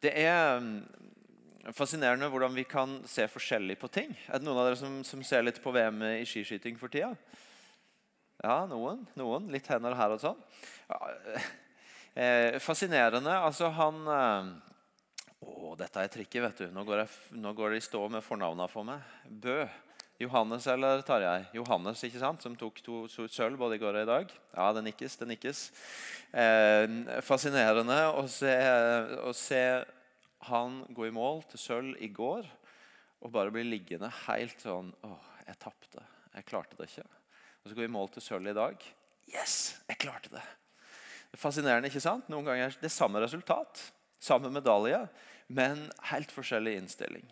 Det er mm, fascinerende hvordan vi kan se forskjellig på ting. Er det noen av dere som, som ser litt på VM i skiskyting for tida? Ja, noen. noen. Litt hender her og sånn. Ja, eh, fascinerende. Altså, han eh, Å, dette er trikket, vet du. Nå går, jeg, nå går det i stå med fornavna for meg. Bø. Johannes eller Tarjei? Johannes, ikke sant? Som tok to sølv både i går og i dag. Ja, det nikkes. Det nikkes. Eh, fascinerende å se, å se, han gå i mål til sølv i går og bare bli liggende helt sånn Å, jeg tapte. Jeg klarte det ikke. Og så gå i mål til sølv i dag. Yes, jeg klarte det. det er fascinerende, ikke sant? Noen ganger er det samme resultat. Samme medalje, men helt forskjellig innstilling.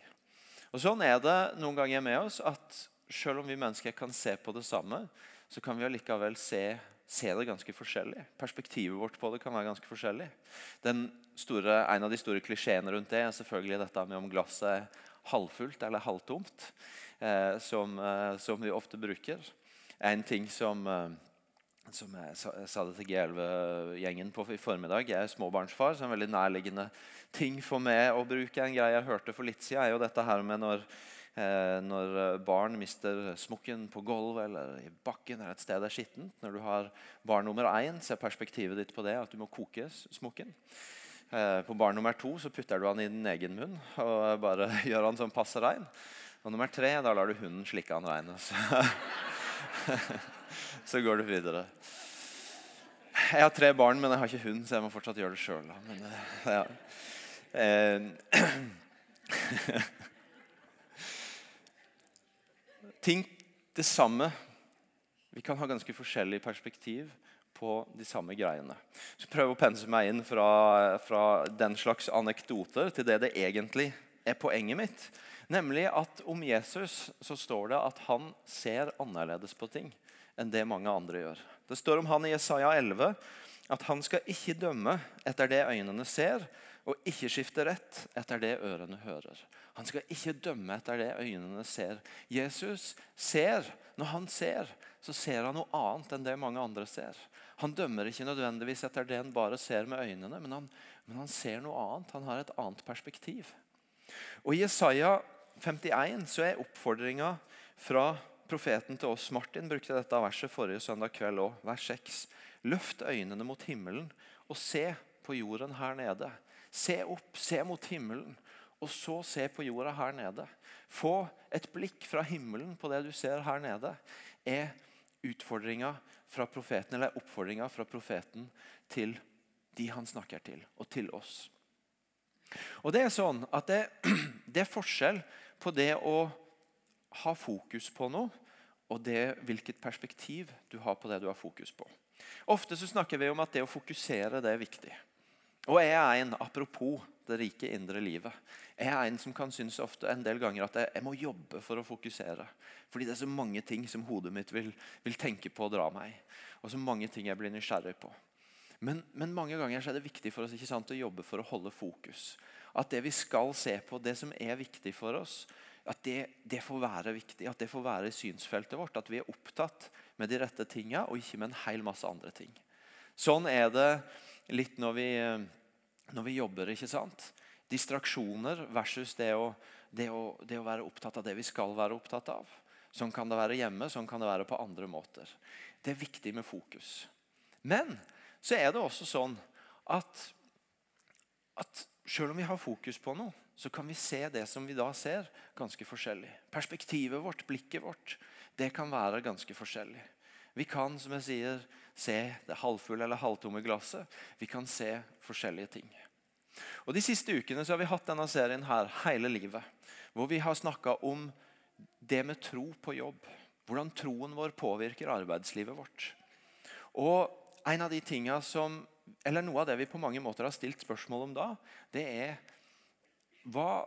Og Sånn er det noen ganger med oss at selv om vi mennesker kan se på det samme, så kan vi allikevel se, se det ganske forskjellig. Perspektivet vårt på det kan være ganske forskjellig. Store, en av de store klisjeene rundt det er selvfølgelig dette med om glasset er halvfullt eller halvtomt, eh, som, eh, som, vi ofte bruker. En ting som, eh, som jeg sa, det til G11-gjengen på i formiddag. Jeg er småbarnsfar, så en veldig nærliggende ting for meg å bruke. En greie jeg hørte for litt siden, er jo dette her med når, eh, når barn mister smokken på gulvet eller i bakken eller et sted det er skittent. Når du har barn nummer én, så er perspektivet ditt på det at du må koke smokken. Eh, på barn nummer to så putter du han i din egen munn og bare gjør han sånn passe rein. Og nummer tre, da lar du hunden slikke han rein. Så, går du videre. Jeg har tre barn, men jeg har ikke hund, så jeg må fortsatt gjøre det sjøl. Ja. Eh, det samme. Vi kan ha ganske forskjellig perspektiv på de samme greiene. Så prøv å pense meg inn fra, fra den slags anekdoter til det det egentlig er poenget mitt. Nemlig at om Jesus så står det at han ser annerledes på ting enn det mange andre gjør. Det står om han i Jesaja 11 at han skal ikke dømme etter det øynene ser, og ikke skifte rett etter det ørene hører. Han skal ikke dømme etter det øynene ser. Jesus ser. Når han ser, så ser han noe annet enn det mange andre ser. Han dømmer ikke nødvendigvis etter det han bare ser med øynene, men han, men han ser noe annet. Han har et annet perspektiv. Og I Jesaja 51 så er oppfordringa fra profeten til oss. Martin brukte dette verset forrige søndag kveld òg. Vers 6. Løft øynene mot himmelen og se på jorden her nede. Se opp, se mot himmelen, og så se på jorda her nede. Få et blikk fra himmelen på det du ser her nede, er utfordringa fra profeten, eller oppfordringa fra profeten til de han snakker til, og til oss. Og Det er sånn at det, det er forskjell på det å ha fokus på noe og det, hvilket perspektiv du har på det du har fokus på. Ofte så snakker vi om at det å fokusere det er viktig. Og jeg er en, apropos det rike indre livet, jeg er en som kan synes ofte en del ganger at jeg, jeg må jobbe for å fokusere. Fordi det er så mange ting som hodet mitt vil, vil tenke på og dra meg. Og så mange ting jeg blir nysgjerrig på. Men, men, mange ganger er det viktig for oss sant, å jobbe for å holde fokus. At det vi skal se på, det som er viktig for oss, at det, det, får være viktig, at det får være synsfeltet vårt. At vi er opptatt med de rette tinga, og ikke med en hel masse andre ting. Sånn er det litt når vi, når vi jobber. ikke sant? Distraksjoner versus det å, det, å, det å, være opptatt av det vi skal være opptatt av. Sånn kan det være hjemme, sånn kan det være på andre måter. Det er viktig med fokus. Men så er det også sånn at, at selv om vi har fokus på noe, så kan vi se det som vi da ser, ganske forskjellig. Perspektivet vårt, blikket vårt, det kan være ganske forskjellig. Vi kan som jeg sier, se det halvfulle eller halvtomme glasset. Vi kan se forskjellige ting. Og De siste ukene så har vi hatt denne serien her hele livet. Hvor vi har snakka om det med tro på jobb. Hvordan troen vår påvirker arbeidslivet vårt. Og en av de som, eller Noe av det vi på mange måter har stilt spørsmål om da, det er hva,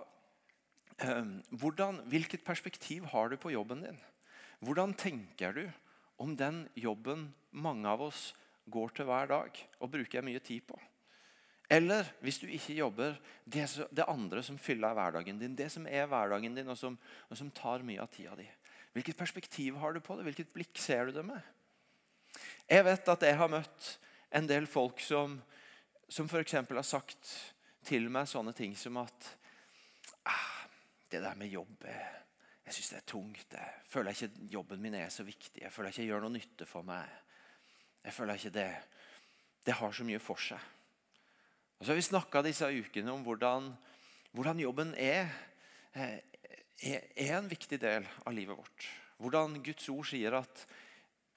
eh, hvordan, hvilket perspektiv har du på jobben din? Hvordan tenker du om den jobben mange av oss går til hver dag og bruker mye tid på? Eller hvis du ikke jobber, det, det andre som fyller hverdagen din. Det som er hverdagen din, og som, og som tar mye av tida di. Hvilket perspektiv har du på det? Hvilket blikk ser du det med? Jeg vet at jeg har møtt en del folk som, som f.eks. har sagt til meg sånne ting som at ah, Det der med jobb eh, Jeg syns det er tungt. Jeg føler ikke jobben min er så viktig. Jeg føler ikke jeg gjør noe nytte for meg. Jeg føler ikke det Det har så mye for seg. Og så har vi snakka disse ukene om hvordan, hvordan jobben er, eh, er, er en viktig del av livet vårt. Hvordan Guds ord sier at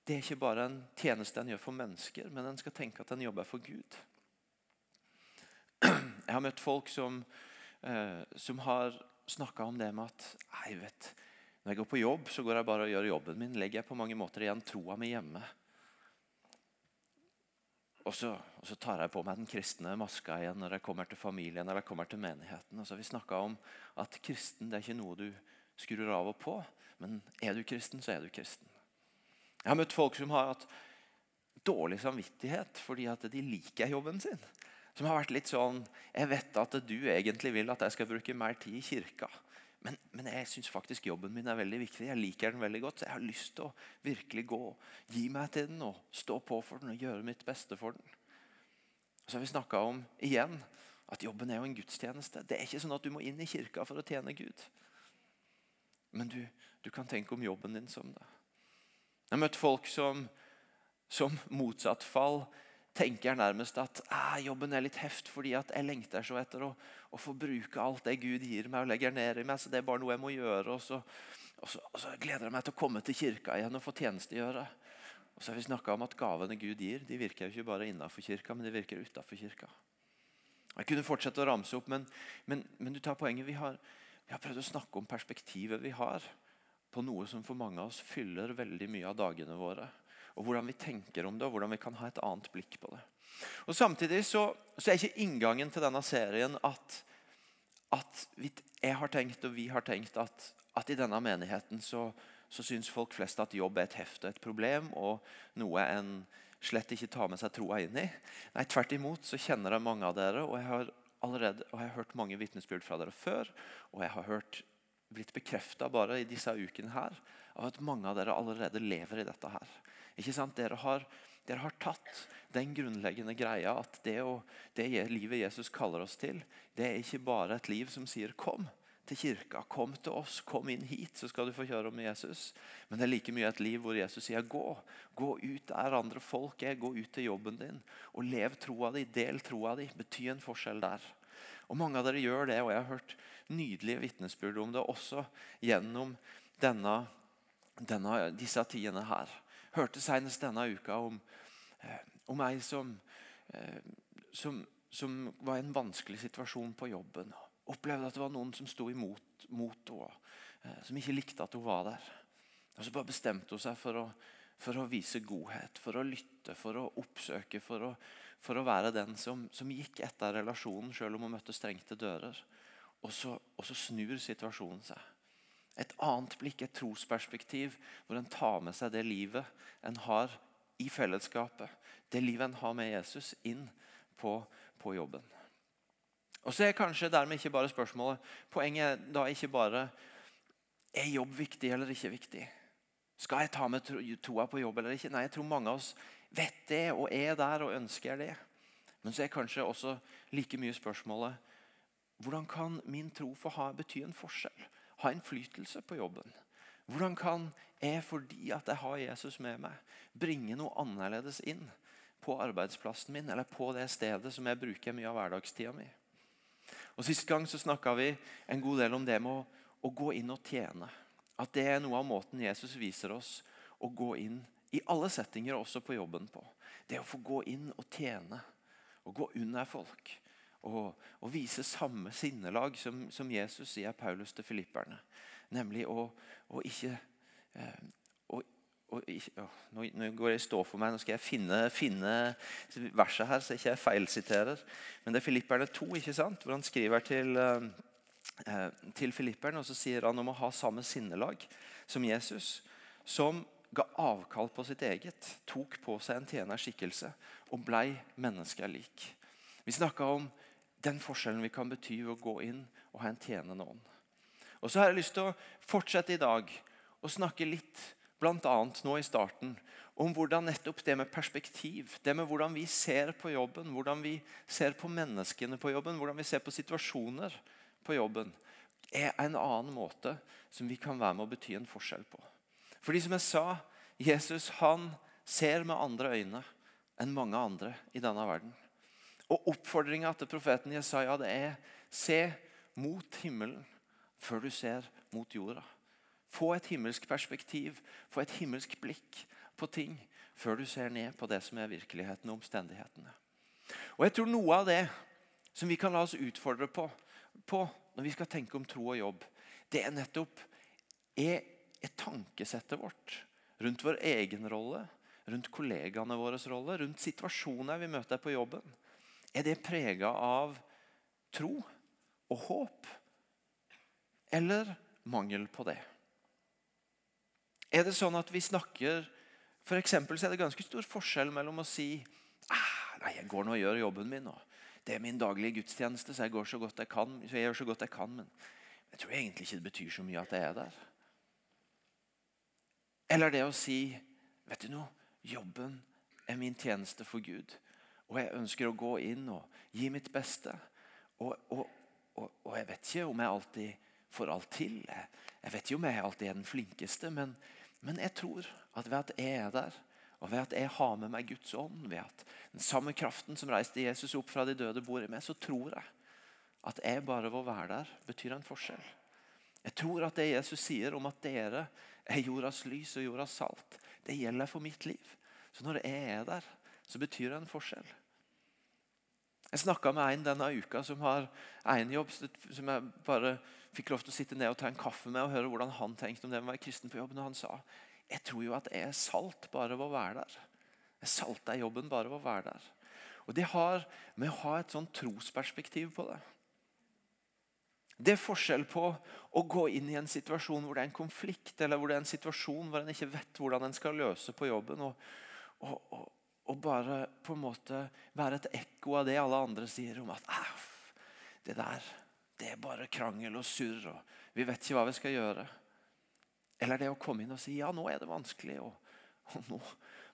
det er ikke bare en tjeneste en gjør for mennesker, men en skal tenke at en jobber for Gud. Jeg har møtt folk som, som har snakka om det med at jeg vet, når jeg går på jobb, så går jeg bare og gjør jobben min. Legger jeg på mange måter igjen troa mi hjemme. Og så, og så, tar jeg på meg den kristne maska igjen når jeg kommer til familien eller jeg kommer til menigheten. Og så har vi snakka om at kristen det er ikke noe du skrur av og på. Men er du kristen, så er du kristen. Jeg har møtt folk som har hatt dårlig samvittighet fordi at de liker jobben sin. Som har vært litt sånn Jeg vet at du egentlig vil at jeg skal bruke mer tid i kirka. Men, men jeg syns faktisk jobben min er veldig viktig. Jeg liker den veldig godt. Så jeg har lyst til å virkelig gå, gi meg til den og stå på for den og gjøre mitt beste for den. Så har vi snakka om igjen at jobben er jo en gudstjeneste. Det er ikke sånn at du må inn i kirka for å tjene Gud. Men du, du kan tenke om jobben din som det. Jeg har møtt folk som, som motsatt fall tenker nærmest at ah, jobben er litt heft fordi jeg lengter så etter å, å, få bruke alt det Gud gir meg og legger ned i meg. så Det er bare noe jeg må gjøre. Og så, og så, og så gleder jeg meg til å komme til kirka igjen og få tjenestegjøre. Og så har vi snakka om at gavene Gud gir, de virker jo ikke bare innenfor kirka, men de virker utafor kirka. Jeg kunne fortsette å ramse opp, men, men, men du tar poenget. Vi har, vi har prøvd å snakke om perspektivet vi har på noe som for mange av oss fyller veldig mye av dagene våre. Og hvordan vi tenker om det, og hvordan vi kan ha et annet blikk på det. Og Samtidig så, så er ikke inngangen til denne serien at, at jeg har tenkt og vi har tenkt at, at i denne menigheten så, så syns folk flest at jobb er et heft og et problem, og noe en slett ikke tar med seg troa inn i. Nei, Tvert imot så kjenner jeg mange av dere, og jeg har allerede og jeg har hørt mange vitnesbyrd fra dere før. Og jeg har hørt blitt bekrefta bare i disse ukene her, av at mange av dere allerede lever i dette her. Ikke sant? Dere har, dere har tatt den grunnleggende greia at det, å, det livet Jesus kaller oss til, det er ikke bare et liv som sier 'kom' til kirka. Kom til oss, kom inn hit, så skal du få kjøre om Jesus. Men det er like mye et liv hvor Jesus sier gå. Gå ut der andre folk er. Gå ut til jobben din. Og lev troa di. Del troa di. Bety en forskjell der. Og Mange av dere gjør det, og jeg har hørt nydelige vitnesbyrd om det også gjennom denne, denne, disse tidene her. Hørte senest denne uka om, eh, om ei som, eh, som, som, var i en vanskelig situasjon på jobben. Opplevde at det var noen som sto imot mot henne, eh, som ikke likte at hun var der. Og Så bare bestemte hun seg for å, for å vise godhet, for å lytte, for å oppsøke. for å for å være den som, som gikk etter relasjonen selv om hun møtte strengte dører. Og så, og så, snur situasjonen seg. Et annet blikk, et trosperspektiv, hvor en tar med seg det livet en har i fellesskapet. Det livet en har med Jesus, inn på, på jobben. Og så er kanskje dermed ikke bare spørsmålet Poenget er da ikke bare er jobb viktig eller ikke viktig. Skal jeg ta med troa på jobb eller ikke? Nei, jeg tror mange av oss vet det og er der og ønsker det. Men så er kanskje også like mye spørsmålet hvordan kan min tro få ha, bety en forskjell? Ha innflytelse på jobben? Hvordan kan jeg, fordi at jeg har Jesus med meg, bringe noe annerledes inn på arbeidsplassen min eller på det stedet som jeg bruker mye av hverdagstida mi? Og Sist gang så snakka vi en god del om det med å, å gå inn og tjene. At det er noe av måten Jesus viser oss å gå inn i alle settinger, også på jobben på. Det å få gå inn og tjene. Og gå under folk. Og, og vise samme sinnelag som, som, Jesus sier Paulus til filipperne. Nemlig å, å ikke eh, å, å, å, nå, nå, går jeg stå for meg. Nå skal jeg finne, finne verset her, så jeg ikke feilsiterer. Men det er Filipperne 2, ikke sant? hvor han skriver til, eh, eh, til filipperne. Og så sier han om å ha samme sinnelag som Jesus. Som ga avkall på sitt eget, tok på seg en tjenerskikkelse og blei menneskelik. Vi snakka om den forskjellen vi kan bety ved å gå inn og ha en tjenende ånd. Og så har jeg lyst til å fortsette i dag og snakke litt bl.a. nå i starten, om hvordan nettopp det med perspektiv, det med hvordan vi ser på jobben, hvordan vi ser på menneskene på jobben, hvordan vi ser på situasjoner på jobben, er en annen måte som vi kan være med å bety en forskjell på. Fordi som jeg sa, Jesus han ser med andre øyne enn mange andre i denne verden. Og Oppfordringa til profeten Jesaja det er se mot himmelen før du ser mot jorda. Få et himmelsk perspektiv, få et himmelsk blikk på ting før du ser ned på det som er virkeligheten og omstendighetene. Og jeg tror Noe av det som vi kan la oss utfordre på, på når vi skal tenke om tro og jobb, det er nettopp er, er tankesettet vårt rundt vår egen rolle, rundt kollegaene våres rolle, rundt situasjoner vi møter på jobben. Er det prega av tro og håp, eller mangel på det? Er det sånn at vi snakker for eksempel, så er det ganske stor forskjell mellom å si ah, nei, jeg går nå og gjør jobben min. Og det er min daglige gudstjeneste, så jeg går så godt jeg kan. så jeg gjør så godt jeg kan, Men jeg tror egentlig ikke det betyr så mye at jeg er der. Eller det å si vet du noe, jobben er min tjeneste for Gud. Og jeg ønsker å gå inn og gi mitt beste. Og, og, og, og jeg vet ikke om jeg alltid får alt til. Jeg, jeg vet ikke om jeg alltid er den flinkeste, men men jeg tror at ved at jeg er der, og ved at jeg har med meg Guds ånd, ved at den samme kraften som reiste Jesus opp fra de døde, bor i meg, så tror jeg at jeg bare ved å være der betyr en forskjell. Jeg tror at det Jesus sier om at dere er jordas lys og jordas salt, det gjelder for mitt liv. Så når jeg er der, så betyr det en forskjell. Jeg snakka med en denne uka som har en jobb som jeg bare fikk lov til å sitte ned og ta en kaffe med og høre hvordan han tenkte om det med å være kristen på jobben. Og han sa jeg tror jo at jeg er salt bare ved å være der. Jeg salta jobben bare ved å være der. Og Det har med å ha et sånn trosperspektiv på det. Det er forskjell på å gå inn i en situasjon hvor det er en konflikt, eller hvor det er en situasjon hvor en ikke vet hvordan en skal løse på jobben, og, og, og bare på en måte være et ekko av det alle andre sier om at det der det er bare krangel og surr, og vi vet ikke hva vi skal gjøre. Eller det å komme inn og si ja, nå er det vanskelig, og, og nå,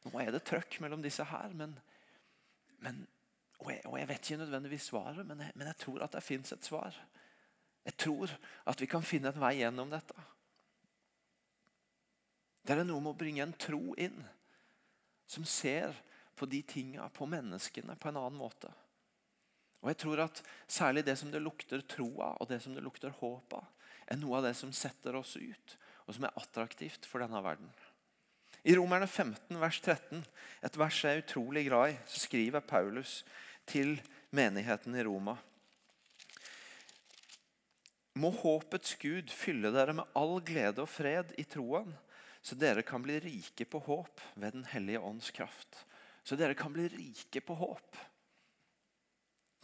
nå, er det trøkk mellom disse her. Men, men, og, jeg, og, jeg, vet ikke nødvendigvis svaret, men jeg, men jeg tror at det fins et svar. Jeg tror at vi kan finne en vei gjennom dette. Det er noe med å bringe en tro inn som ser på de tinga, på menneskene, på en annen måte. Og jeg tror at Særlig det som det lukter tro av, og det som det lukter håp av, er noe av det som setter oss ut, og som er attraktivt for denne verden. I Romerne 15, vers 13, et vers jeg er utrolig glad i, så skriver Paulus til menigheten i Roma. Må håpets Gud fylle dere med all glede og fred i troen, så dere kan bli rike på håp ved Den hellige ånds kraft. Så dere kan bli rike på håp.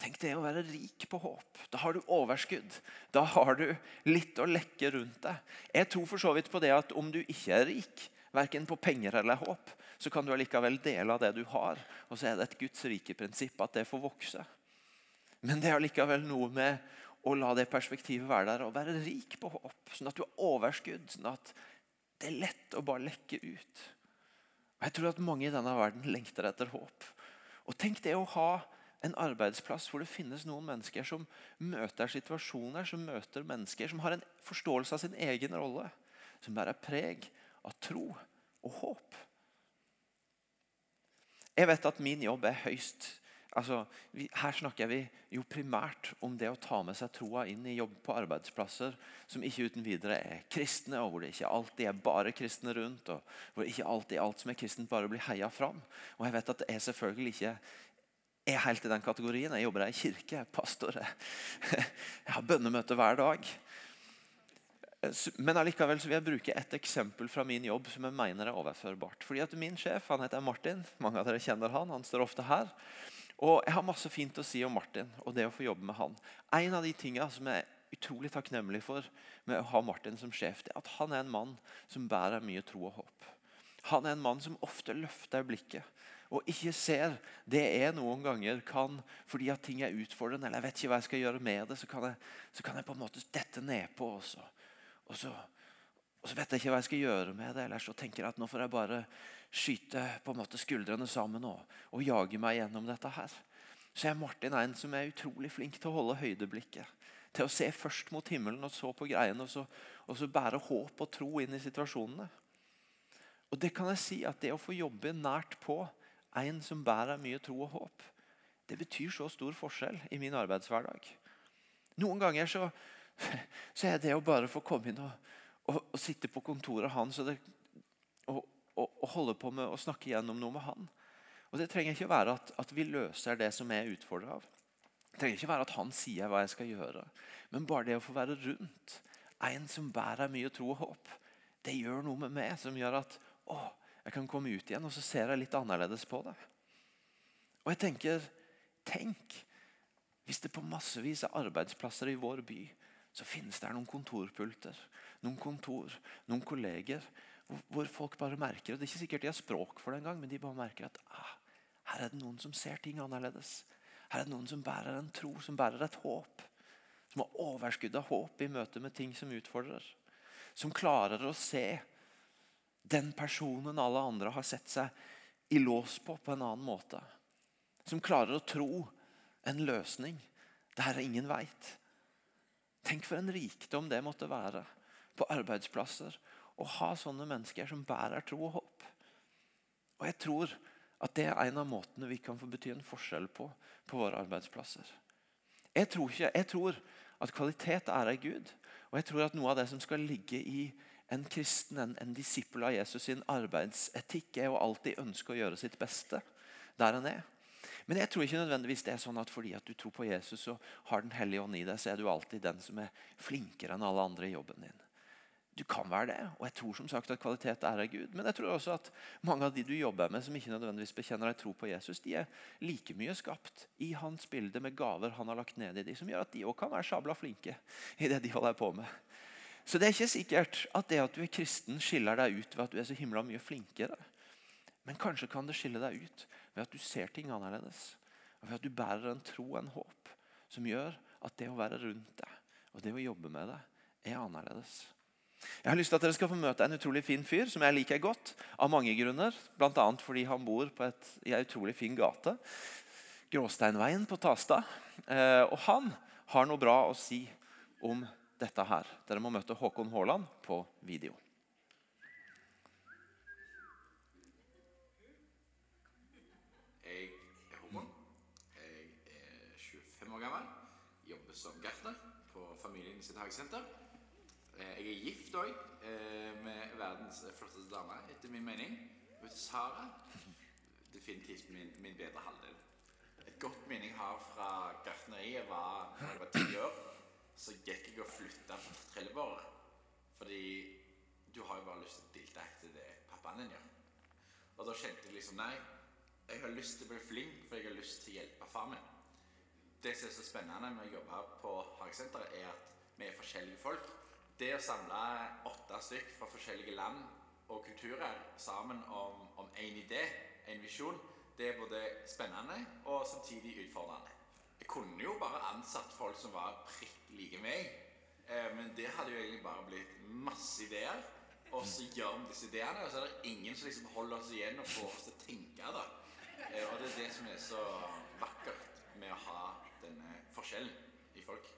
Tenk det å være rik på håp. Da har du overskudd. Da har du litt å lekke rundt deg. Jeg tror for så vidt på det at om du ikke er rik, verken på penger eller håp, så kan du allikevel dele av det du har. Og så er det et Guds rike prinsipp at det får vokse. Men det er allikevel noe med å la det perspektivet være der og være rik på håp. Sånn at du har overskudd. Sånn at det er lett å bare lekke ut. Og Jeg tror at mange i denne verden lengter etter håp. Og tenk det å ha en arbeidsplass hvor det finnes noen mennesker som møter situasjoner, som møter mennesker, som har en forståelse av sin egen rolle, som bærer preg av tro og håp. Jeg vet at min jobb er høyst altså, vi, Her snakker vi jo primært om det å ta med seg troa inn i jobb på arbeidsplasser som ikke uten videre er kristne, og hvor det ikke alltid er bare kristne rundt, og hvor ikke alltid alt som er kristent, bare blir heia fram. Og jeg vet at er selvfølgelig ikke er helt i den kategorien. Jeg jobber i kirke, jeg er pastor. Jeg har bønnemøte hver dag. Men allikevel vil jeg bruke et eksempel fra min jobb som jeg mener er overførbart. Fordi at Min sjef han heter Martin. Mange av dere kjenner han. Han står ofte her. Og Jeg har masse fint å si om Martin og det å få jobbe med han. En av de tingene som jeg er utrolig takknemlig for med å ha Martin som sjef, det er at han er en mann som bærer mye tro og håp. Han er en mann som ofte løfter blikket og ikke ser, det jeg noen ganger kan, fordi at ting er utfordrende, eller jeg vet ikke hva jeg skal gjøre med det, så kan jeg, så kan jeg på en måte dette nedpå. også. og, så, Og så vet jeg ikke hva jeg skal gjøre med det. Eller så tenker jeg at nå får jeg bare skyte på en måte skuldrene sammen og, og jage meg gjennom dette her. Så er Martin en som er utrolig flink til å holde høydeblikket. Til å se først mot himmelen og så på greiene, og så, og så bære håp og tro inn i situasjonene. Og det kan jeg si at det å få jobbe nært på en som bærer mye tro og håp, det betyr så stor forskjell i min arbeidshverdag. Noen ganger så, så er det å bare få komme inn og, og, og sitte på kontoret hans og, det, og, og, holde på med å snakke gjennom noe med han. Og Det trenger ikke være at, at vi løser det som jeg er utfordra av. Det trenger ikke være at han sier hva jeg skal gjøre. Men bare det å få være rundt en som bærer mye tro og håp, det gjør noe med meg som gjør at å, jeg kan komme ut igjen og så ser jeg litt annerledes på det. Og jeg tenker Tenk hvis det på massevis av arbeidsplasser i vår by så finnes det noen kontorpulter, noen kontor, noen kolleger hvor folk bare merker og Det er ikke sikkert de har språk for det engang, men de bare merker at ah, her er det noen som ser ting annerledes. Her er det noen som bærer en tro, som bærer et håp. Som har overskudd av håp i møte med ting som utfordrer. Som klarer å se den personen alle andre har sett seg i lås på, på en annen måte. Som klarer å tro en løsning der ingen veit. Tenk for en rikdom det måtte være på arbeidsplasser å ha sånne mennesker som bærer tro og håp. Og jeg tror at det er en av måtene vi kan få bety en forskjell på på våre arbeidsplasser. Jeg tror, ikke, jeg tror at kvalitet er av Gud. Og jeg tror at noe av det som skal ligge i en kristen, en, en disippel av Jesus sin arbeidsetikk, er å alltid ønske å gjøre sitt beste der en er. Men jeg tror ikke nødvendigvis det er sånn at fordi at du tror på Jesus og har Den hellige ånd i deg, så er du alltid den som er flinkere enn alle andre i jobben din. Du kan være det, og jeg tror som sagt at kvalitet er av Gud. Men jeg tror også at mange av de du jobber med som ikke nødvendigvis bekjenner deg tro på Jesus, de er like mye skapt i hans bilde med gaver han har lagt ned i dem, som gjør at de òg kan være sabla flinke i det de holder på med. Så det er ikke sikkert at det at du er kristen, skiller deg ut ved at du er så himla mye flinkere. Men kanskje kan det skille deg ut ved at du ser ting annerledes. Ved at du bærer en tro og en håp som gjør at det å være rundt deg og det å jobbe med deg er annerledes. Jeg har lyst til at dere skal få møte en utrolig fin fyr som jeg liker godt. Av mange grunner. Bl.a. fordi han bor på et, i ei utrolig fin gate. Gråsteinveien på Tasta. Eh, og han har noe bra å si om dette her. Dere må møte Håkon Haaland på video. Jeg er homo. Jeg er 25 år gammel. Jobber som gartner på familien sitt hagesenter. Eh, jeg er gift òg, eh, med verdens flotteste dame, etter min mening. Hun Sara. Definitivt min, min bedre halvdel. Et godt minne jeg har fra gartneriet, var da jeg var ti år. Så gikk jeg og flytta fra Trelleborg. Fordi du har jo bare lyst til å dilte etter det pappaen din gjør. Og da kjente jeg liksom Nei, jeg har lyst til å bli flink, for jeg har lyst til å hjelpe far min. Det som er så spennende med å jobbe på hagesenteret, er at vi er forskjellige folk. Det å samle åtte stykk fra forskjellige land og kulturer sammen om, én idé, en visjon, det er både spennende og samtidig utfordrende. Jeg kunne jo bare ansatt folk som var prikk like meg, eh, men det hadde jo egentlig bare blitt masse ideer. Og så gjør vi disse ideene, og så er det ingen som liksom holder oss igjen og får oss til å tenke. da. Eh, og det er det som er så vakkert med å ha denne forskjellen i folk.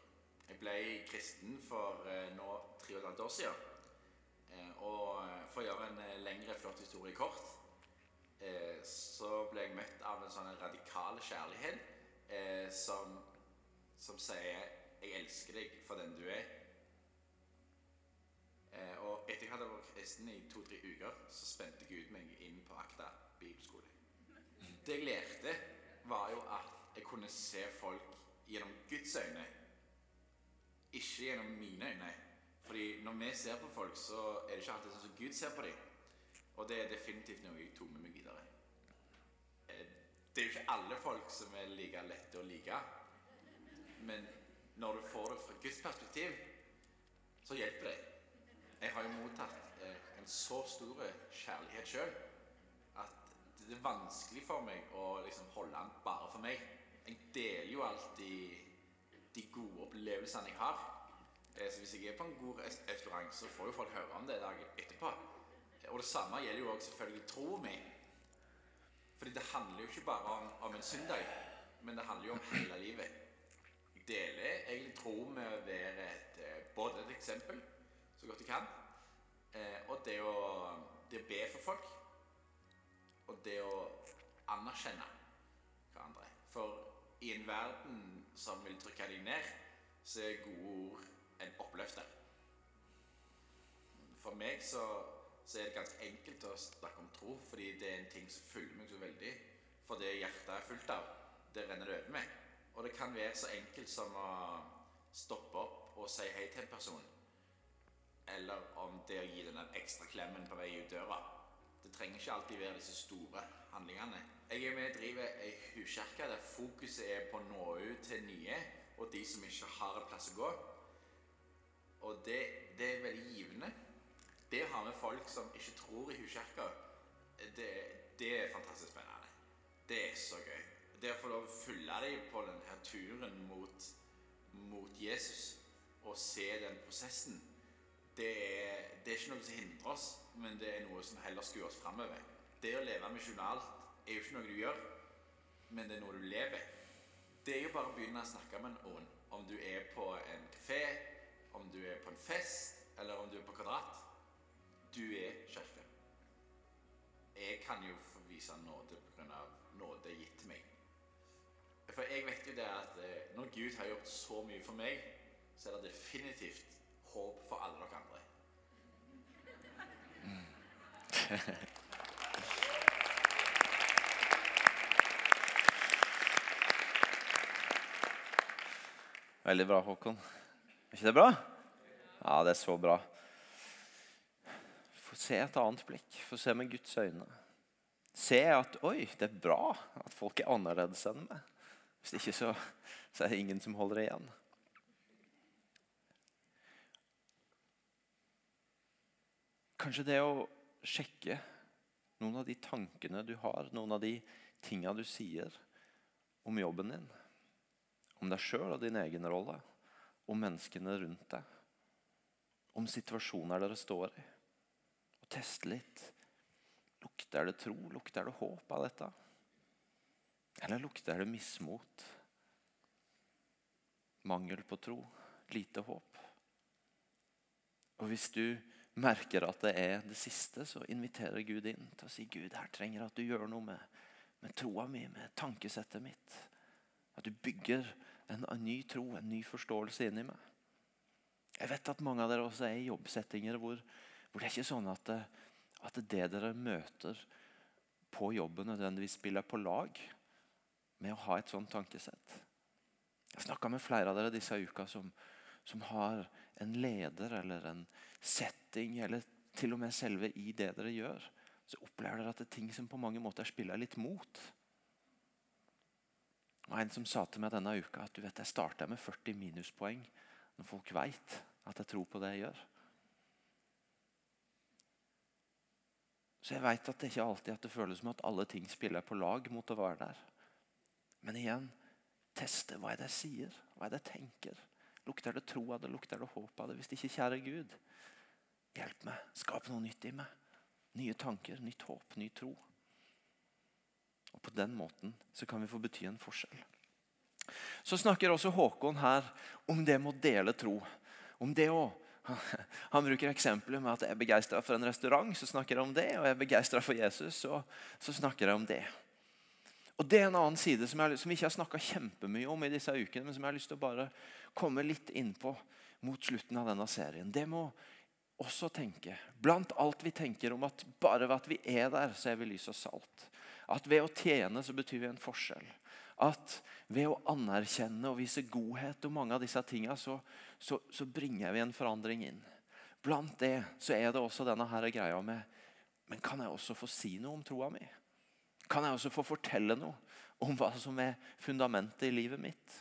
Jeg ble kristen for eh, nå tre og et halvt år siden. Eh, og eh, for å gjøre en lengre, flott historie kort, så ble jeg møtt av en sånn radikal kjærlighet som, som sier 'Jeg elsker deg for den du er'. Og etter jeg hadde vært kristen i to-tre uker, så spente Gud meg inn på Akta bibelskole. Det jeg lærte, var jo at jeg kunne se folk gjennom Guds øyne ikke gjennom mine øyne. Fordi når vi ser på folk, så er det ikke alltid sånn som Gud ser på dem. Og det er definitivt noe jeg tok med meg videre. Eh, det er jo ikke alle folk som er like lette å like. Men når du får det fra Guds perspektiv, så hjelper det. Jeg har jo mottatt eh, en så stor kjærlighet sjøl at det er vanskelig for meg å liksom holde den bare for meg. Jeg deler jo alltid de gode opplevelsene jeg har. Eh, Så hvis jeg er på en god restaurant, så får jo folk høre om det dagen etterpå. Og det samme gjelder jo også selvfølgelig tro mi. Fordi det handler jo ikke bare om, om en søndag, men det handler jo om hele livet. Jeg deler egentlig tro med å være et, eh, både et eksempel, så godt jeg kan, eh, og det å, det å be for folk, og det å anerkjenne hverandre. For i en verden som vil trykke deg ned, så er gode ord en oppløfter. For meg så, så er det ganske enkelt å snakke om tro, fordi det er en ting som følger meg så veldig. For det hjertet er fullt av, det renner det over med. Og det kan være så enkelt som å stoppe opp og si hei til en person. Eller om det å gi den en ekstra klemmen på vei ut døra. Det trenger ikke alltid være disse store handlingene. Jeg er med og driver ei huskirke der fokuset er på å nå ut til nye og de som ikke har en plass å gå. Og det, det er veldig givende. Det å ha med folk som ikke tror i huskirka, det, det er fantastisk spennende. Det er så gøy. Det å få lov å følge dem på denne turen mot, mot Jesus og se den prosessen, det er, det er ikke noe som hindrer oss, men det er noe som heller skuer oss framover. Det å leve misjonalt er jo ikke noe du gjør, men det er noe du lever. Det er jo bare å begynne å snakke med noen. Om du er på en kafé, om du er på en fest, eller om du er på Kvadrat. Du er kirke. Jeg kan jo få vise nåde pga. nåde gitt meg. For jeg vet jo det at eh, når Gud har gjort så mye for meg, så er det definitivt håp for alle dere andre. Veldig bra, Håkon. Ikke det bra? Ja, det er så bra. Få se et annet blikk. Få se med Guds øyne. Se at oi, det er bra at folk er annerledes enn meg. Hvis ikke så, så er det ingen som holder igjen. Kanskje det å sjekke noen av de tankene du har, noen av de tinga du sier om jobben din, om deg sjøl og din egen rolle, om menneskene rundt deg, om situasjoner dere står i. Og teste litt. Lukter det tro? Lukter det håp av dette? Eller lukter det mismot? Mangel på tro? Lite håp? Og hvis du merker at det er det siste, så inviterer Gud inn til å si Gud, her trenger jeg at du gjør noe med, med troa mi, med tankesettet mitt. At du bygger en, en ny tro, en ny forståelse inni meg. Jeg vet at mange av dere også er i jobbsettinger hvor, hvor det er ikke sånn at det, at det dere møter på jobben, nødvendigvis spiller på lag med å ha et sånt tankesett. Jeg snakka med flere av dere disse uka som, som har en leder eller en setting, eller til og med selve i det dere gjør, så opplever dere at det er ting som på mange måter spiller litt mot. Var en som sa til meg denne uka at du vet, jeg starta med 40 minuspoeng når folk vet at jeg tror på det jeg gjør. Så jeg vet at det ikke alltid at det føles som at alle ting spiller på lag mot å være der. Men igjen, teste hva er det jeg sier, hva er det jeg tenker. Lukter det tro av det, lukter det håp av det? Hvis det ikke, kjære Gud, hjelp meg. Skap noe nytt i meg. Nye tanker, nytt håp, ny tro. Og På den måten så kan vi få bety en forskjell. Så snakker også Håkon her om det med å dele tro. Om det å han bruker eksempelet med at jeg er begeistra for en restaurant, så snakker jeg om det. Og jeg er begeistra for Jesus, så, så snakker jeg om det. Og Det er en annen side som, jeg, som vi ikke har snakka kjempemye om i disse ukene, men som jeg har lyst til å bare komme litt inn på mot slutten av denne serien. Det må også tenke, blant alt vi tenker om at bare ved at vi er der, så er vi lys og salt. At ved å tjene så betyr vi en forskjell. At ved å anerkjenne og vise godhet og mange av disse tingene, så, så, så bringer vi en forandring inn. Blant det så er det også denne her greia med Men kan jeg også få si noe om troa mi? Kan jeg også få fortelle noe om hva som er fundamentet i livet mitt?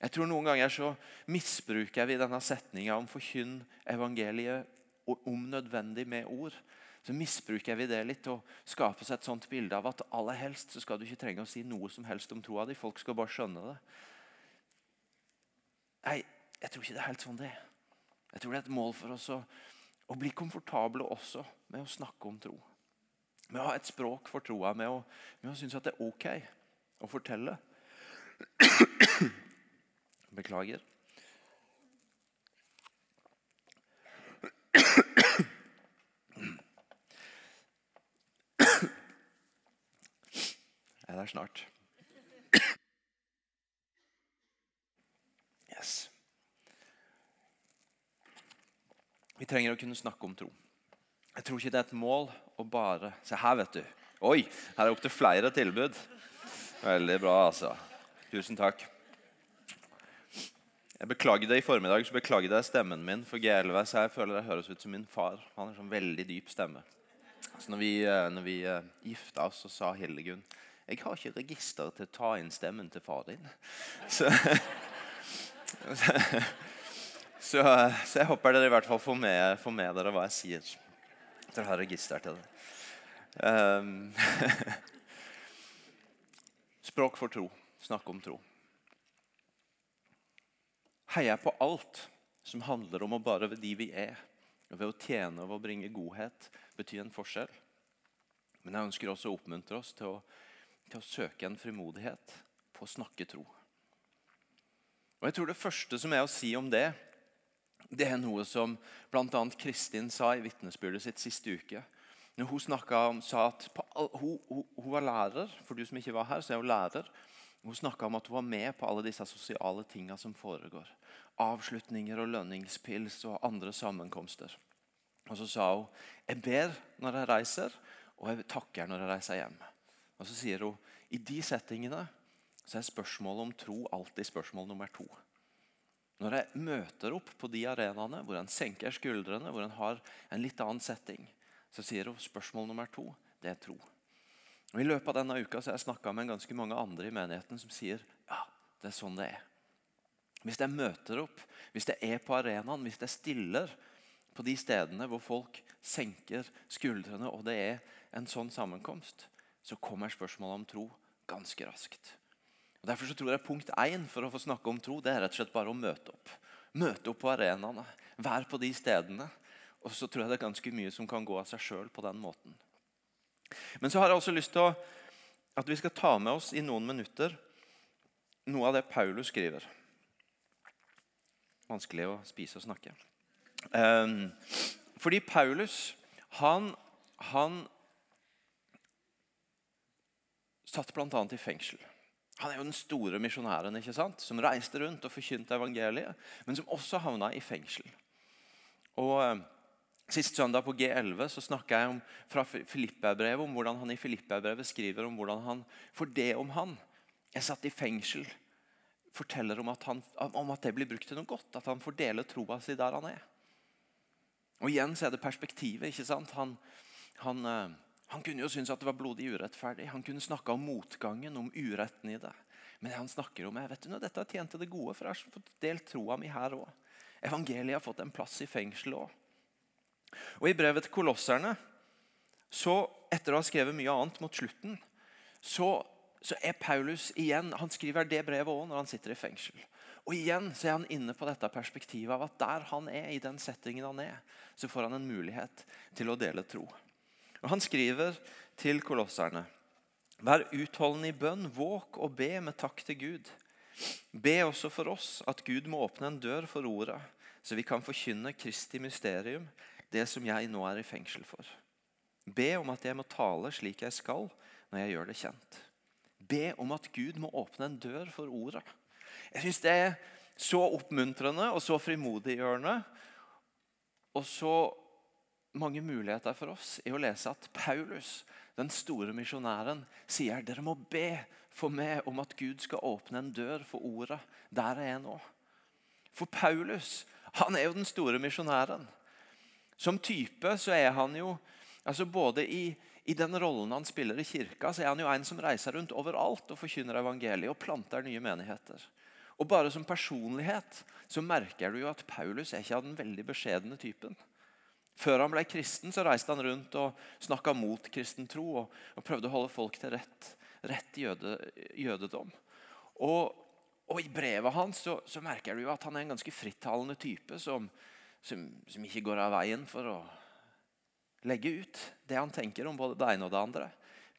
Jeg tror Noen ganger så misbruker vi denne setninga om forkynn evangeliet om nødvendig med ord så misbruker vi det litt og skaper seg et sånt bilde av at aller helst så skal du ikke trenge å si noe som helst om troa di. Folk skal bare skjønne det. Nei, jeg tror ikke det er helt sånn det er. Jeg tror det er et mål for oss å, å bli komfortable også med å snakke om tro. Med å ha et språk for troa, med å, med å synes at det er ok å fortelle. Beklager. Jeg er der snart. Yes. Vi trenger å kunne snakke om tro. Jeg tror ikke det er et mål å bare Se her, vet du. Oi, her er opptil flere tilbud. Veldig bra, altså. Tusen takk. Jeg beklagde I formiddag så beklager jeg stemmen min for G11. Så jeg føler jeg høres ut som min far. Han har sånn veldig dyp stemme. Så når vi, eh, når vi uh, gifta oss, så sa Hildegunn jeg har ikke register til å ta inn stemmen til far din. Så, så, så, jeg håper dere i hvert fall får med, får med dere hva jeg sier. Dere har register til det. Um, språk for tro. Snakke om tro. Heier på alt som handler om å bare ved de vi er, og ved å tjene og å bringe godhet, betyr en forskjell. Men jeg ønsker også å oppmuntre oss til å til å søke en frimodighet på å snakke tro. Og jeg tror Det første som er å si om det, det er noe som bl.a. Kristin sa i vitnesbyrdet sitt siste uke. Når Hun om, sa at på, hun, hun, hun, var lærer. For du som ikke var her, så er hun lærer. Hun snakka om at hun var med på alle disse sosiale tinga som foregår. Avslutninger og lønningspils og andre sammenkomster. Og så sa hun jeg ber når jeg reiser, og jeg takker når jeg reiser hjem. Og så sier hun i de settingene så er spørsmålet om tro alltid spørsmål nummer to. Når jeg møter opp på de arenaene hvor en senker skuldrene, hvor en har en litt annen setting, så sier hun spørsmål nummer to det er tro. Og I løpet av denne uka så har jeg snakka med ganske mange andre i menigheten som sier ja, det er sånn det er. Hvis jeg møter opp, hvis jeg er på arenaen, hvis jeg stiller på de stedene hvor folk senker skuldrene, og det er en sånn sammenkomst, så kommer spørsmålet om tro ganske raskt. Og Derfor så tror jeg punkt én for å få snakke om tro det er rett og slett bare å møte opp. Møte opp på arenaene, være på de stedene. Og så tror jeg det er ganske mye som kan gå av seg sjøl på den måten. Men så har jeg også lyst til å, at vi skal ta med oss i noen minutter noe av det Paulus skriver. Vanskelig å spise og snakke. Um, fordi Paulus han, han satt bl.a. i fengsel. Han er jo den store misjonæren ikke sant? som reiste rundt og forkynte evangeliet, men som også havna i fengsel. Og eh, Sist søndag på G11 så snakka jeg om, fra Filippebrevet om hvordan han i Filippebrevet skriver om hvordan han For det om han er satt i fengsel, forteller om at, han, om at det blir brukt til noe godt. At han får dele troa si der han er. Og Igjen så er det perspektivet. ikke sant? Han, han eh, han kunne jo synes at det var blodig urettferdig. Han kunne snakke om motgangen, om uretten i det. Men det han snakker om er vet du, dette har tjent til det gode, for jeg har fått delt troa mi her òg. Evangeliet har fått en plass i fengselet òg. Og I brevet til kolosserne, så, etter å ha skrevet mye annet mot slutten, så, så er Paulus igjen Han skriver det brevet òg når han sitter i fengsel. Og igjen så er han inne på dette perspektivet av at der han er, i den settingen han er, så får han en mulighet til å dele tro. Og Han skriver til kolosserne Vær utholdende i bønn, våk og be med takk til Gud. Be også for oss at Gud må åpne en dør for ordet, så vi kan forkynne Kristi mysterium, det som jeg nå er i fengsel for. Be om at jeg må tale slik jeg skal når jeg gjør det kjent. Be om at Gud må åpne en dør for ordet. Jeg syns det er så oppmuntrende og så frimodiggjørende og så mange muligheter for oss i å lese at Paulus, den store misjonæren, sier dere må be for meg om at Gud skal åpne en dør for ordet der jeg er nå. For Paulus han er jo den store misjonæren. Som type så er han jo altså både i, i den rollen han spiller i kirka, så er han jo en som reiser rundt overalt og forkynner evangeliet og planter nye menigheter. Og Bare som personlighet så merker du jo at Paulus er ikke av den veldig beskjedne typen. Før han ble kristen, så reiste han rundt og snakka mot kristen tro og, og, prøvde å holde folk til rett, rett jøde, jødedom. Og, Og I brevet hans så, så merker du at han er en ganske frittalende type som, som, som ikke går av veien for å legge ut det han tenker om både det ene og det andre.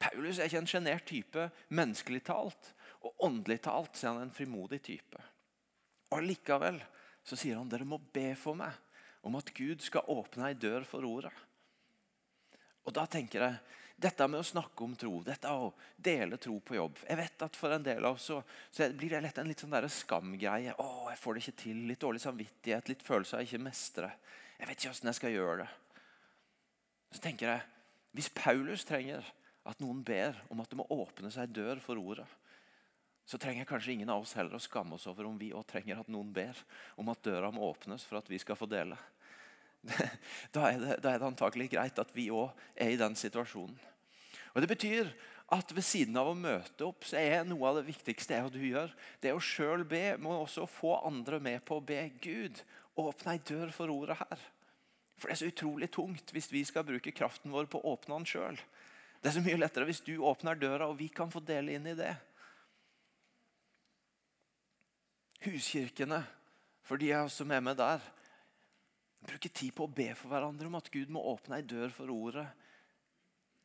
Paulus er ikke en sjenert type menneskelig talt, og åndelig talt så er han en frimodig type. Og Likevel så sier han dere må be for meg om at Gud skal åpne ei dør for ordet. Og da tenker jeg, Dette med å snakke om tro, dette å dele tro på jobb Jeg vet at For en del av oss så, så blir det lett en litt sånn skamgreie. å, jeg får det ikke til, Litt dårlig samvittighet, litt følelse av ikke mestre. Jeg vet ikke hvordan jeg skal gjøre det. Så tenker jeg, Hvis Paulus trenger at noen ber om at det må åpne seg dør for ordet, så trenger kanskje ingen av oss heller å skamme oss over om vi også trenger at noen ber om at døra må åpnes for at vi skal få dele. Da er det, da er det antakelig greit at vi òg er i den situasjonen. Og Det betyr at ved siden av å møte opp, så er noe av det viktigste er du gjør, det å sjøl be, må også få andre med på å be. Gud, åpne ei dør for ordet her. For det er så utrolig tungt hvis vi skal bruke kraften vår på å åpne den sjøl. Det er så mye lettere hvis du åpner døra, og vi kan få dele inn i det. Huskirkene, for de er også med der, bruker tid på å be for hverandre om at Gud må åpne ei dør for ordet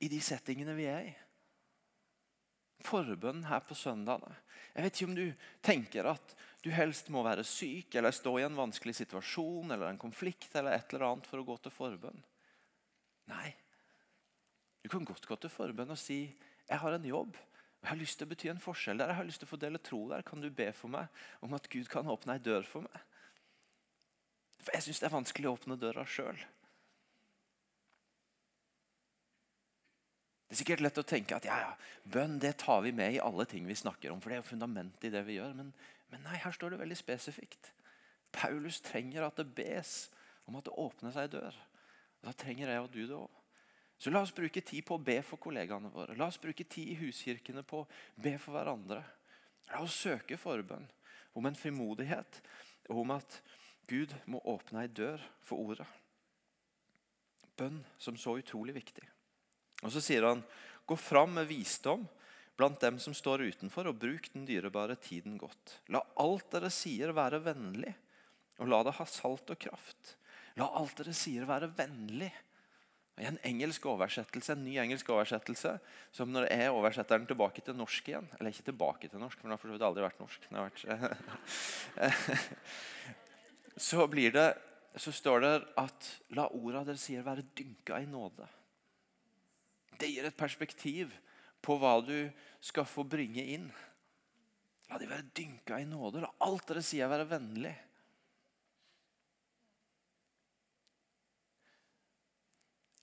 i de settingene vi er i. Forbønn her på søndagene. Jeg vet ikke om du tenker at du helst må være syk eller stå i en vanskelig situasjon eller en konflikt eller et eller annet for å gå til forbønn. Nei. Du kan godt gå til forbønn og si jeg har en jobb. Jeg har lyst til å bety en forskjell der. Jeg har lyst til å få dele tro der. Kan du be for meg om at Gud kan åpne ei dør for meg? For jeg syns det er vanskelig å åpne døra sjøl. Det er sikkert lett å tenke at ja, ja, bønn det tar vi med i alle ting vi snakker om. For det er jo fundamentet i det vi gjør. Men, men nei, her står det veldig spesifikt. Paulus trenger at det bes om at det åpner seg dør. Og Da trenger jeg og du det òg. Så la oss bruke tid på å be for kollegaene våre. La oss bruke tid i huskirkene på å be for hverandre. La oss søke forbønn om en frimodighet og om at Gud må åpne ei dør for ordet. Bønn som så utrolig viktig. Og Så sier han, gå fram med visdom blant dem som står utenfor, og bruk den dyrebare tiden godt. La alt dere sier, være vennlig, og la det ha salt og kraft. La alt dere sier, være vennlig i en engelsk oversettelse, en ny engelsk oversettelse, som når jeg oversetter den tilbake til norsk igjen Eller ikke tilbake til norsk, for den har for så vidt aldri vært norsk. Vært, så, blir det, så står det at la orda dere sier, være dynka i nåde. Det gir et perspektiv på hva du skal få bringe inn. La de være dynka i nåde. La alt dere sier, være vennlig.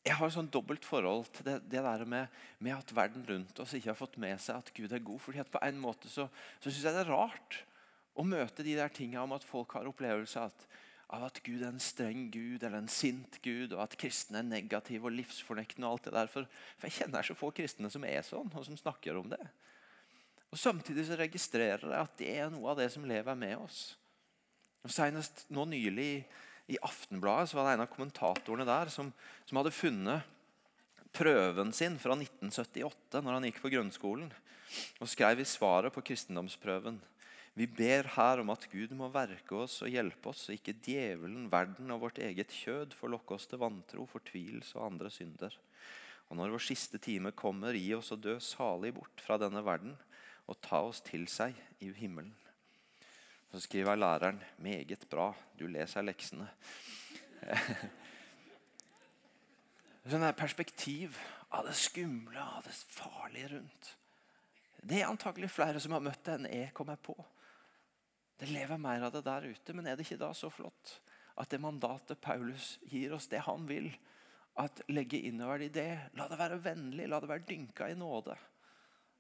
Jeg har sånn dobbelt forhold til det, det der med, med, at verden rundt oss ikke har fått med seg at Gud er god. fordi at På en måte så, så syns jeg det er rart å møte de der tingene om at folk har opplevelse av at, av at Gud er en streng Gud eller en sint Gud, og at kristne er negative og livsfornektende. og alt det der. For, for jeg kjenner så få kristne som er sånn, og som snakker om det. Og Samtidig så registrerer jeg at det er noe av det som lever med oss. Og Senest nå nylig i Aftenbladet så var det en av kommentatorene der som, som hadde funnet prøven sin fra 1978, når han gikk på grunnskolen, og skrev i svaret på kristendomsprøven vi ber her om at Gud må verke oss og hjelpe oss, så ikke djevelen, verden og vårt eget kjød får lokke oss til vantro, fortvilelse og andre synder. Og når vår siste time kommer, gi oss å dø salig bort fra denne verden og ta oss til seg i himmelen. Så skriver læreren 'meget bra, du leser leksene'. Sånn perspektiv av det skumle, av det farlige rundt. Det er antakelig flere som har møtt det enn jeg kommer på. Det lever mer av det der ute, men er det ikke da så flott at det mandatet Paulus gir oss, det han vil, at legge innover i det La det være vennlig, la det være dynka i nåde.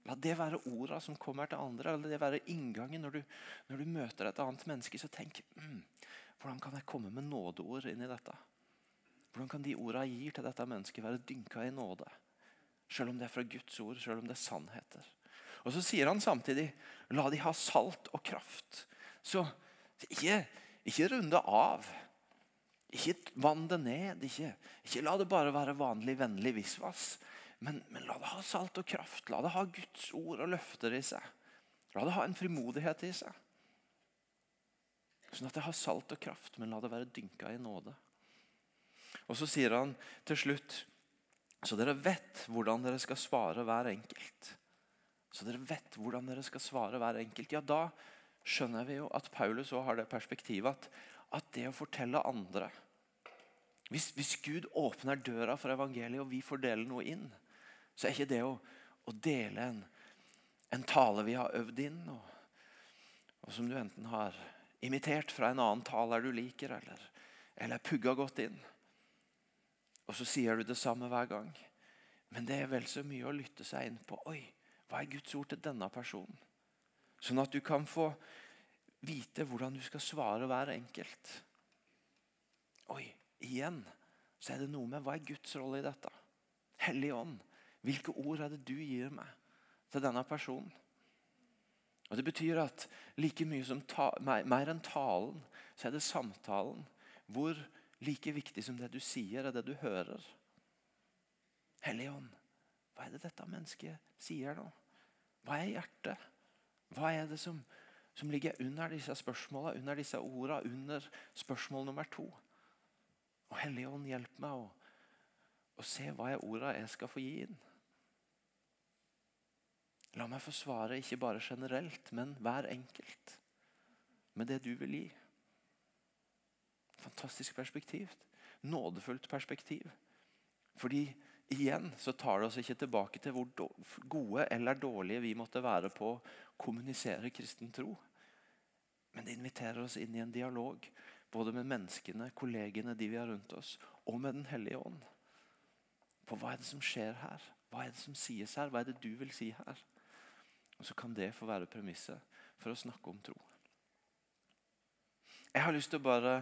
La det være orda som kommer til andre. La det være inngangen når du, når du møter et annet menneske. Så tenk mm, hvordan kan jeg komme med nådeord inn i dette? Hvordan kan de orda jeg gir til dette mennesket, være dynka i nåde? Selv om det er fra Guds ord, selv om det er sannheter. Og Så sier han samtidig la de ha salt og kraft. Så ikke, ikke runde av. Ikke vann det ned. Ikke, ikke la det bare være vanlig, vennlig visvas. Men, men, la det ha salt og kraft. La det ha Guds ord og løfter i seg. La det ha en frimodighet i seg. Sånn at det har salt og kraft, men la det være dynka i nåde. Og så sier han til slutt så dere vet hvordan dere skal svare hver enkelt. Så dere vet hvordan dere skal svare hver enkelt. Ja, da skjønner vi jo at Paulus òg har det perspektivet at, at det å fortelle andre hvis, hvis, Gud åpner døra for evangeliet, og vi får dele noe inn, så er ikke det å, å dele en, en, tale vi har øvd inn, og, og, som du enten har imitert fra en annen taler du liker, eller, eller pugga godt inn. Og så sier du det samme hver gang. Men det er vel så mye å lytte seg inn på. Oi, hva er Guds ord til denne personen? Sånn at du kan få vite hvordan du skal svare hver enkelt. Oi, igjen så er det noe med hva er Guds rolle i dette? Hellig ånd, hvilke ord er det du gir meg til denne personen? Og Det betyr at like mye som ta, mer, mer enn talen, så er det samtalen. Hvor like viktig som det du sier, er det du hører. Hellige ånd, hva er det dette mennesket sier nå? Hva er hjertet? Hva er det som, som ligger under disse spørsmålene, under disse ordene, under spørsmål nummer to? Og Hellige Ånd, hjelp meg å, å se hva er ordene jeg skal få gi inn. La meg få svare ikke bare generelt, men hver enkelt. Med det du vil gi. Fantastisk perspektiv. Nådefullt perspektiv. Fordi igjen så tar det oss ikke tilbake til hvor gode eller dårlige vi måtte være på å kommunisere kristen tro. Men det inviterer oss inn i en dialog både med menneskene, kollegene, de vi har rundt oss, og med Den hellige ånd. På hva er det som skjer her? Hva er det som sies her? Hva er det du vil si her? Og Så kan det få være premisset for å snakke om tro. Jeg har lyst til å bare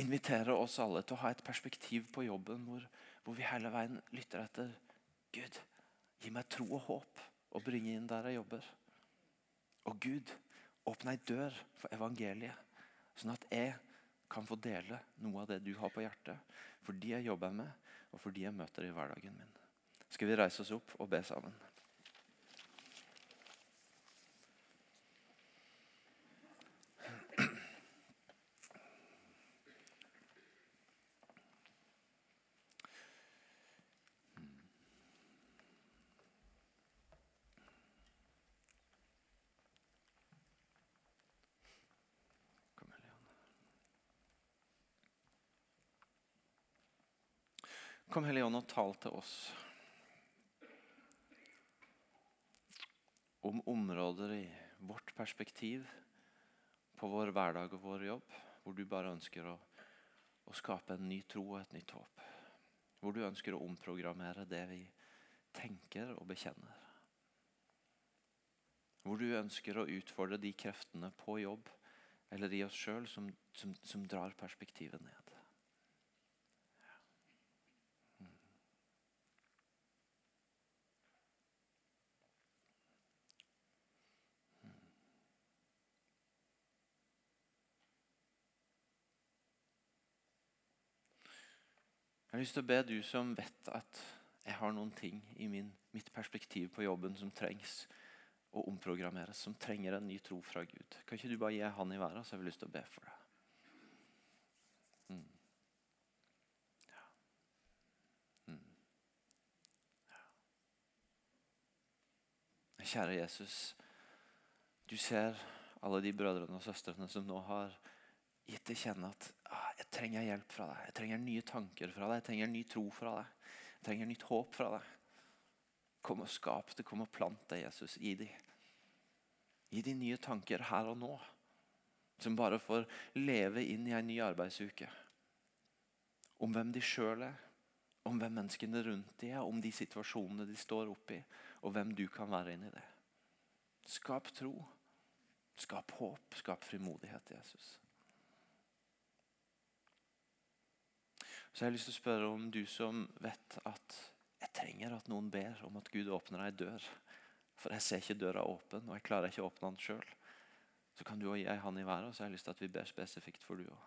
invitere oss alle til å ha et perspektiv på jobben hvor, hvor vi hele veien lytter etter Gud. Gi meg tro og håp og bringe inn der jeg jobber. Og Gud, åpne ei dør for evangeliet, sånn at jeg kan få dele noe av det du har på hjertet. For de jeg jobber med, og for de jeg møter i hverdagen min. Skal vi reise oss opp og be sammen? Kom Hellige Ånd og tal til oss om områder i vårt perspektiv på vår hverdag og vår jobb, hvor du bare ønsker å, å skape en ny tro og et nytt håp. Hvor du ønsker å omprogrammere det vi tenker og bekjenner. Hvor du ønsker å utfordre de kreftene på jobb eller i oss sjøl som, som, som drar perspektivet ned. Jeg har lyst til å be du som vet at jeg har noen ting i min, mitt perspektiv på jobben som trengs å omprogrammeres, som trenger en ny tro fra Gud. Kan ikke du bare gi han i været, så har vi lyst til å be for deg. Mm. Ja. Mm. Ja. Kjære Jesus, du ser alle de brødrene og søstrene som nå har gitt til kjenne at ah, jeg trenger hjelp fra deg. Jeg trenger nye tanker fra deg. Jeg trenger ny tro fra deg. Jeg trenger nytt håp fra deg. Kom og skap det. Kom og plant det, Jesus. i dem. Gi dem nye tanker her og nå. Som bare får leve inn i en ny arbeidsuke. Om hvem de sjøl er. Om hvem menneskene rundt de er, om de situasjonene de står oppi, og hvem du kan være inni det. Skap tro. Skap håp. Skap frimodighet, Jesus. Så jeg har lyst til å spørre om du som vet at jeg trenger at noen ber om at Gud åpner ei dør. For jeg ser ikke døra åpen, og jeg klarer ikke å åpne den sjøl. Så kan du òg gi ei hånd i været, og så har jeg lyst til at vi ber spesifikt for du òg.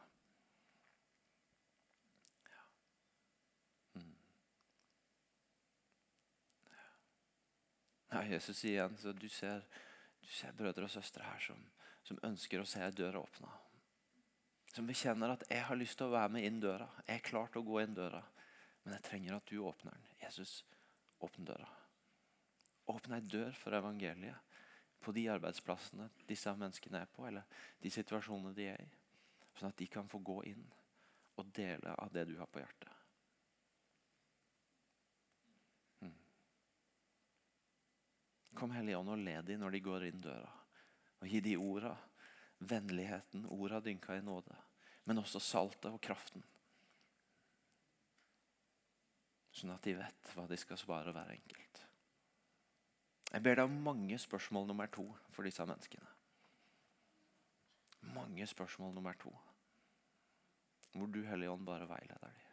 Ja. Mm. Jesus igjen, så du ser, du ser brødre og søstre her som, som ønsker å se ei dør åpna. Som bekjenner at 'jeg har lyst til å være med inn døra'. 'Jeg er klar til å gå inn døra', men jeg trenger at du åpner den. Jesus, åpne døra. Åpne ei dør for evangeliet på de arbeidsplassene disse menneskene er på, eller de situasjonene de er i. Sånn at de kan få gå inn og dele av det du har på hjertet. Hmm. Kom Hellige Ånd og led dem når de går inn døra. Og gi de orda, vennligheten, orda dynka i nåde. Men også saltet og kraften. Sånn at de vet hva de skal svare hver enkelt. Jeg ber deg om mange spørsmål nummer to for disse menneskene. Mange spørsmål nummer to. Hvor du, Hellige Ånd, bare veileder dem.